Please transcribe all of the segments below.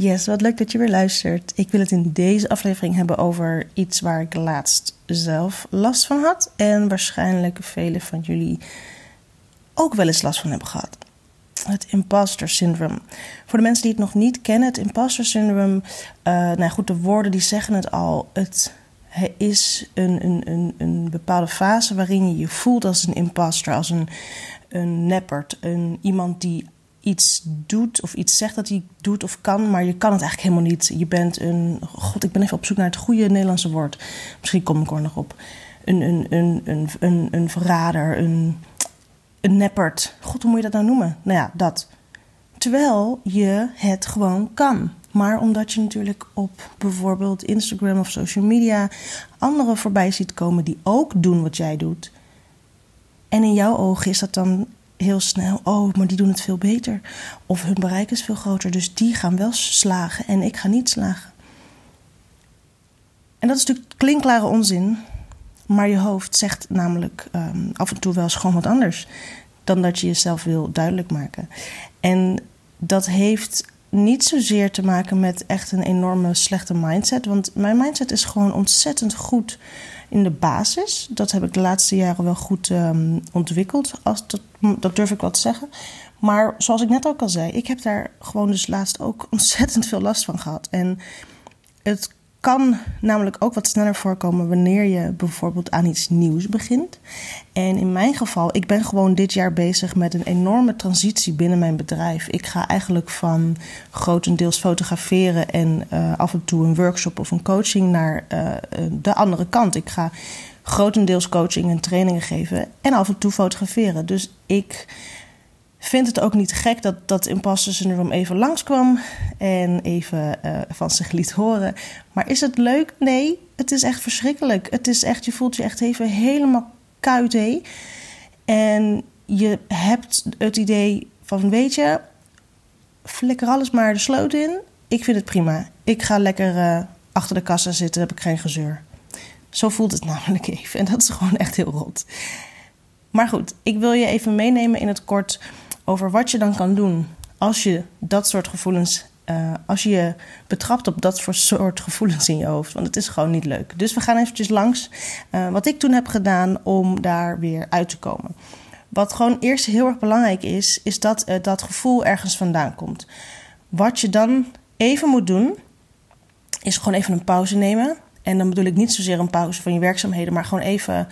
Yes, wat leuk dat je weer luistert. Ik wil het in deze aflevering hebben over iets waar ik laatst zelf last van had. En waarschijnlijk velen van jullie ook wel eens last van hebben gehad. Het imposter syndrome. Voor de mensen die het nog niet kennen, het imposter syndrome. Uh, nou goed, de woorden die zeggen het al. Het is een, een, een, een bepaalde fase waarin je je voelt als een imposter, als een, een neppert. Een, iemand die iets doet of iets zegt dat hij doet of kan, maar je kan het eigenlijk helemaal niet. Je bent een. God, ik ben even op zoek naar het goede Nederlandse woord. Misschien kom ik er nog op. Een, een, een, een, een, een verrader, een, een neppert. God, hoe moet je dat nou noemen? Nou ja, dat. Terwijl je het gewoon kan. Maar omdat je natuurlijk op bijvoorbeeld Instagram of social media anderen voorbij ziet komen die ook doen wat jij doet. En in jouw ogen is dat dan heel snel, oh, maar die doen het veel beter. Of hun bereik is veel groter, dus die gaan wel slagen en ik ga niet slagen. En dat is natuurlijk klinkklare onzin, maar je hoofd zegt namelijk ehm, af en toe wel eens gewoon wat anders dan dat je jezelf wil duidelijk maken. En dat heeft niet zozeer te maken met echt een enorme slechte mindset, want mijn mindset is gewoon ontzettend goed in de basis. Dat heb ik de laatste jaren wel goed um, ontwikkeld. Als dat, dat durf ik wel te zeggen. Maar zoals ik net ook al zei, ik heb daar gewoon dus laatst ook ontzettend veel last van gehad. En het kan namelijk ook wat sneller voorkomen wanneer je bijvoorbeeld aan iets nieuws begint. En in mijn geval, ik ben gewoon dit jaar bezig met een enorme transitie binnen mijn bedrijf. Ik ga eigenlijk van grotendeels fotograferen en uh, af en toe een workshop of een coaching naar uh, de andere kant. Ik ga grotendeels coaching en trainingen geven en af en toe fotograferen. Dus ik vind het ook niet gek dat dat imposter syndroom even langskwam en even uh, van zich liet horen. Maar is het leuk? Nee, het is echt verschrikkelijk. Het is echt, je voelt je echt even helemaal kuit. En je hebt het idee van, weet je, flikker alles maar de sloot in. Ik vind het prima. Ik ga lekker uh, achter de kassa zitten, heb ik geen gezeur. Zo voelt het namelijk even. En dat is gewoon echt heel rot. Maar goed, ik wil je even meenemen in het kort over wat je dan kan doen als je dat soort gevoelens, uh, als je je betrapt op dat soort gevoelens in je hoofd. Want het is gewoon niet leuk. Dus we gaan eventjes langs uh, wat ik toen heb gedaan om daar weer uit te komen. Wat gewoon eerst heel erg belangrijk is, is dat uh, dat gevoel ergens vandaan komt. Wat je dan even moet doen, is gewoon even een pauze nemen. En dan bedoel ik niet zozeer een pauze van je werkzaamheden, maar gewoon even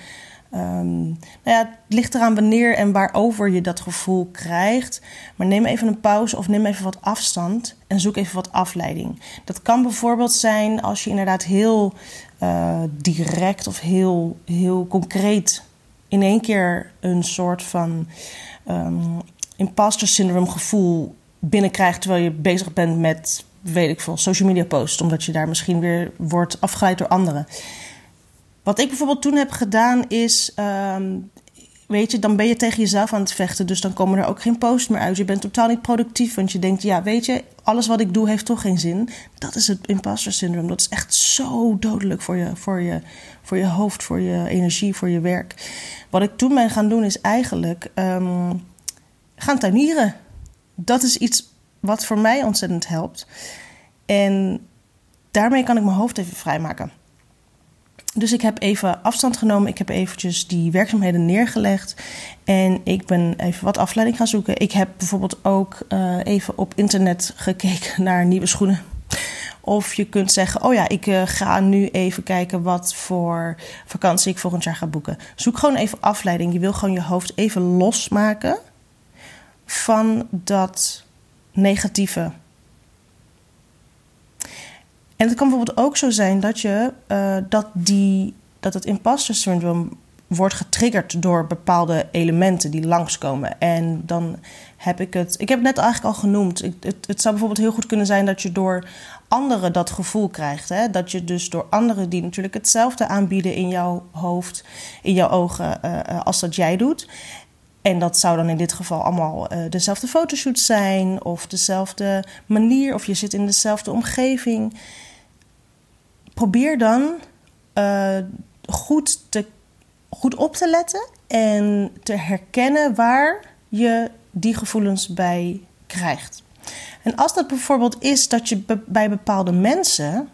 Um, nou ja, het ligt eraan wanneer en waarover je dat gevoel krijgt. Maar neem even een pauze of neem even wat afstand en zoek even wat afleiding. Dat kan bijvoorbeeld zijn als je inderdaad heel uh, direct of heel, heel concreet in één keer een soort van um, imposter syndrome gevoel binnenkrijgt terwijl je bezig bent met, weet ik veel, social media posts, omdat je daar misschien weer wordt afgeleid door anderen. Wat ik bijvoorbeeld toen heb gedaan is, um, weet je, dan ben je tegen jezelf aan het vechten. Dus dan komen er ook geen posts meer uit. Je bent totaal niet productief, want je denkt, ja, weet je, alles wat ik doe heeft toch geen zin. Dat is het imposter syndroom. Dat is echt zo dodelijk voor je, voor je, voor je hoofd, voor je energie, voor je werk. Wat ik toen ben gaan doen is eigenlijk um, gaan tuinieren. Dat is iets wat voor mij ontzettend helpt. En daarmee kan ik mijn hoofd even vrijmaken. Dus ik heb even afstand genomen. Ik heb eventjes die werkzaamheden neergelegd. En ik ben even wat afleiding gaan zoeken. Ik heb bijvoorbeeld ook uh, even op internet gekeken naar nieuwe schoenen. Of je kunt zeggen: Oh ja, ik uh, ga nu even kijken wat voor vakantie ik volgend jaar ga boeken. Zoek gewoon even afleiding. Je wil gewoon je hoofd even losmaken van dat negatieve en het kan bijvoorbeeld ook zo zijn dat, je, uh, dat, die, dat het imposter syndroom wordt getriggerd door bepaalde elementen die langskomen. En dan heb ik het. Ik heb het net eigenlijk al genoemd. het, het, zou bijvoorbeeld heel goed kunnen zijn dat je door anderen dat gevoel krijgt. Hè? Dat je dus door anderen die natuurlijk hetzelfde aanbieden in jouw hoofd, in jouw ogen, uh, als dat jij doet. En dat zou dan in dit geval allemaal uh, dezelfde fotoshoot zijn, of dezelfde manier, of je zit in dezelfde omgeving probeer dan uh, goed, te, goed op te letten en te herkennen waar je die gevoelens bij krijgt. En als dat bijvoorbeeld is dat je bij bepaalde mensen,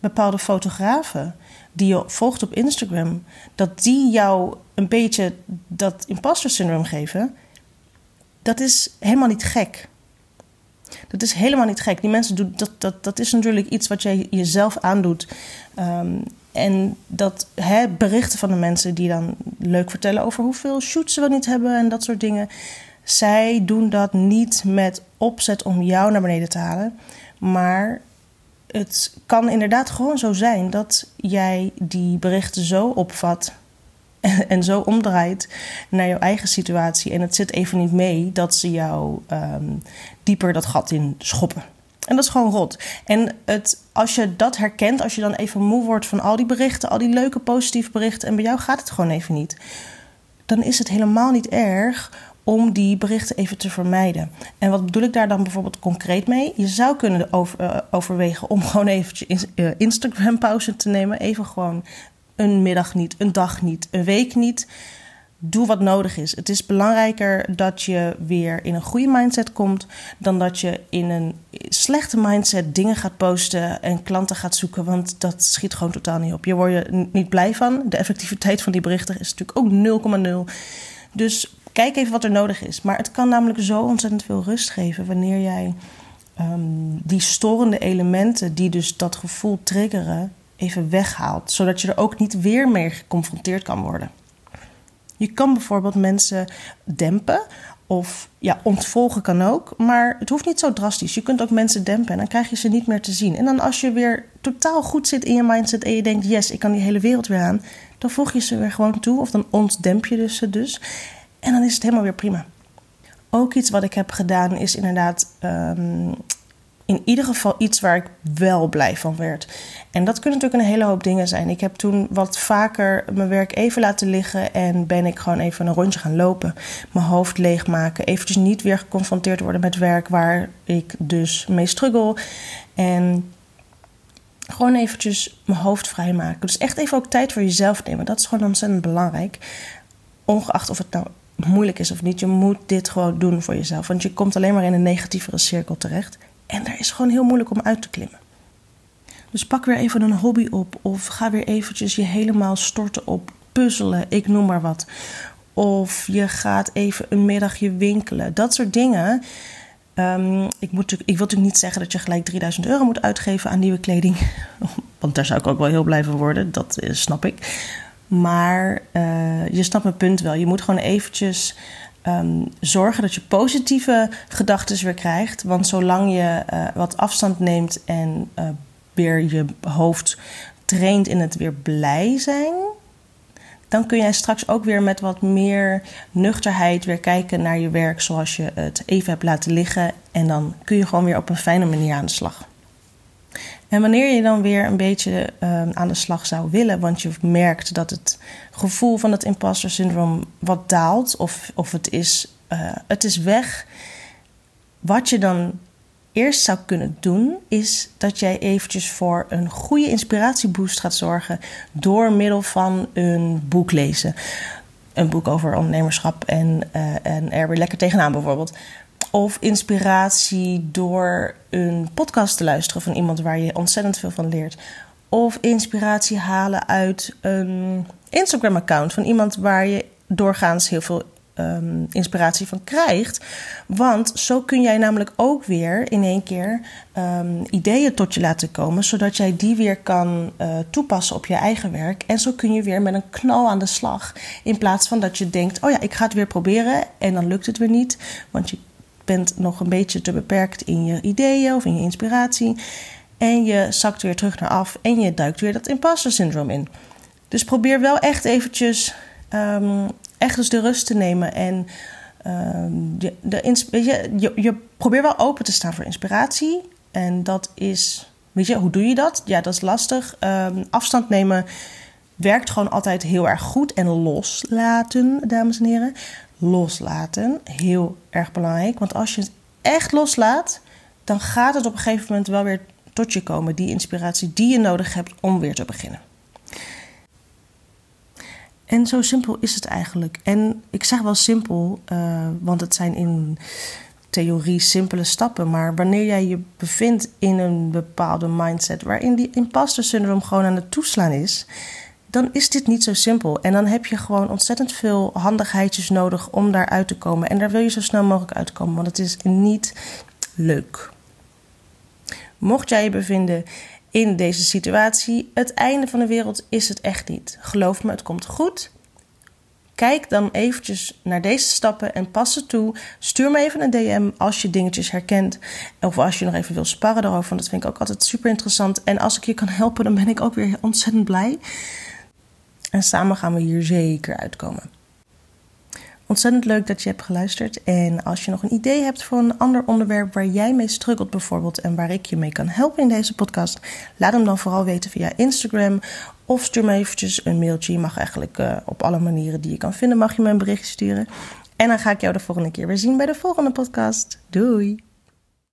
bepaalde fotografen die je volgt op Instagram, dat die jou een beetje dat imposter syndroom geven, dat is helemaal niet gek. Dat is helemaal niet gek. Die mensen doen dat, dat, dat is natuurlijk iets wat jij jezelf aandoet. Um, en dat hè, berichten van de mensen die dan leuk vertellen over hoeveel shoots ze wel niet hebben en dat soort dingen. Zij doen dat niet met opzet om jou naar beneden te halen. Maar het kan inderdaad gewoon zo zijn dat jij die berichten zo opvat en, zo omdraait naar jouw eigen situatie. En het zit even niet mee dat ze jou ehm, dieper dat gat in schoppen. En dat is gewoon rot. En het, als je dat herkent, als je dan even moe wordt van al die berichten, al die leuke positieve berichten, en bij jou gaat het gewoon even niet, dan is het helemaal niet erg om die berichten even te vermijden. En wat bedoel ik daar dan bijvoorbeeld concreet mee? Je zou kunnen uh, overwegen om gewoon eventjes uh, Instagram pauze te nemen. Even gewoon een middag niet, een dag niet, een week niet doe wat nodig is. Het is belangrijker dat je weer in een goede mindset komt dan dat je in een slechte mindset dingen gaat posten en klanten gaat zoeken, want dat schiet gewoon totaal niet op. Je wordt je niet blij van. De effectiviteit van die berichten is natuurlijk ook 0,0. Dus kijk even wat er nodig is. Maar het kan namelijk zo ontzettend veel rust geven wanneer jij ehm, die storende elementen, die dus dat gevoel triggeren, even weghaalt, zodat je er ook niet weer mee geconfronteerd kan worden. Je kan bijvoorbeeld mensen dempen of ja, ontvolgen kan ook, maar het hoeft niet zo drastisch. Je kunt ook mensen dempen en dan krijg je ze niet meer te zien. En dan als je weer totaal goed zit in je mindset en je denkt, yes, ik kan die hele wereld weer aan, dan voeg je ze weer gewoon toe of dan ontdemp je dus ze dus. En dan is het helemaal weer prima. Ook iets wat ik heb gedaan is inderdaad ehm, in ieder geval iets waar ik wel blij van werd. En dat kunnen natuurlijk een hele hoop dingen zijn. Ik heb toen wat vaker mijn werk even laten liggen en ben ik gewoon even een rondje gaan lopen. Mijn hoofd leegmaken. Eventjes niet weer geconfronteerd worden met werk waar ik dus mee struggle. En gewoon eventjes mijn hoofd vrijmaken. Dus echt even ook tijd voor jezelf nemen. Dat is gewoon ontzettend belangrijk. Ongeacht of het nou moeilijk is of niet. Je moet dit gewoon doen voor jezelf. Want je komt alleen maar in een negatievere cirkel terecht. En daar is gewoon heel moeilijk om uit te klimmen. Dus pak weer even een hobby op. Of ga weer eventjes je helemaal storten op puzzelen. Ik noem maar wat. Of je gaat even een middagje winkelen. Dat soort dingen. Um, ik, moet, ik wil natuurlijk niet zeggen dat je gelijk 3000 euro moet uitgeven aan nieuwe kleding. Want daar zou ik ook wel heel blij van worden. Dat uh, snap ik. Maar uh, je snapt mijn punt wel. Je moet gewoon eventjes um, zorgen dat je positieve gedachten weer krijgt. Want zolang je uh, wat afstand neemt en uh, weer je hoofd traint in het weer blij zijn, dan kun jij straks ook weer met wat meer nuchterheid weer kijken naar je werk zoals je het even hebt laten liggen. En dan kun je gewoon weer op een fijne manier aan de slag. En wanneer je dan weer een beetje uh, aan de slag zou willen, want je merkt dat het gevoel van het imposter syndroom wat daalt, of, of het, is, uh, het is weg. Wat je dan eerst zou kunnen doen, is dat jij eventjes voor een goede inspiratieboost gaat zorgen door middel van een boek lezen. Een boek over ondernemerschap en, uh, en er weer lekker tegenaan bijvoorbeeld. Of inspiratie door een podcast te luisteren van iemand waar je ontzettend veel van leert. Of inspiratie halen uit een Instagram-account van iemand waar je doorgaans heel veel um, inspiratie van krijgt. Want zo kun jij namelijk ook weer in één keer um, ideeën tot je laten komen, zodat jij die weer kan uh, toepassen op je eigen werk. En zo kun je weer met een knal aan de slag. In plaats van dat je denkt: oh ja, ik ga het weer proberen en dan lukt het weer niet. Want je bent nog een beetje te beperkt in je ideeën of in je inspiratie. En je zakt weer terug naar af en je duikt weer dat imposter syndroom in. Dus probeer wel echt eventjes um, echt dus de rust te nemen. En um, je, de, je, je, probeer wel open te staan voor inspiratie. En dat is, weet je, hoe doe je dat? Ja, dat is lastig. Um, afstand nemen werkt gewoon altijd heel erg goed. En loslaten, dames en heren loslaten. Heel erg belangrijk. Want als je het echt loslaat, dan gaat het op een gegeven moment wel weer tot je komen. Die inspiratie die je nodig hebt om weer te beginnen. En zo simpel is het eigenlijk. En ik zeg wel simpel, uh, want het zijn in theorie simpele stappen. Maar wanneer jij je bevindt in een bepaalde mindset waarin die imposter syndroom gewoon aan het toeslaan is, dan is dit niet zo simpel. En dan heb je gewoon ontzettend veel handigheidjes nodig om daaruit te komen. En daar wil je zo snel mogelijk uitkomen, want het is niet leuk. Mocht jij je bevinden in deze situatie, het einde van de wereld is het echt niet. Geloof me, het komt goed. Kijk dan eventjes naar deze stappen en pas ze toe. Stuur me even een DM als je dingetjes herkent. Of als je nog even wil sparren erover. Want dat vind ik ook altijd super interessant. En als ik je kan helpen, dan ben ik ook weer ontzettend blij. En samen gaan we hier zeker uitkomen. Ontzettend leuk dat je hebt geluisterd. En als je nog een idee hebt voor een ander onderwerp waar jij mee struggelt, bijvoorbeeld, en waar ik je mee kan helpen in deze podcast, laat hem dan vooral weten via Instagram. Of stuur me eventjes een mailtje. Je mag eigenlijk uh, op alle manieren die je kan vinden, mag je me een berichtje sturen. En dan ga ik jou de volgende keer weer zien bij de volgende podcast. Doei!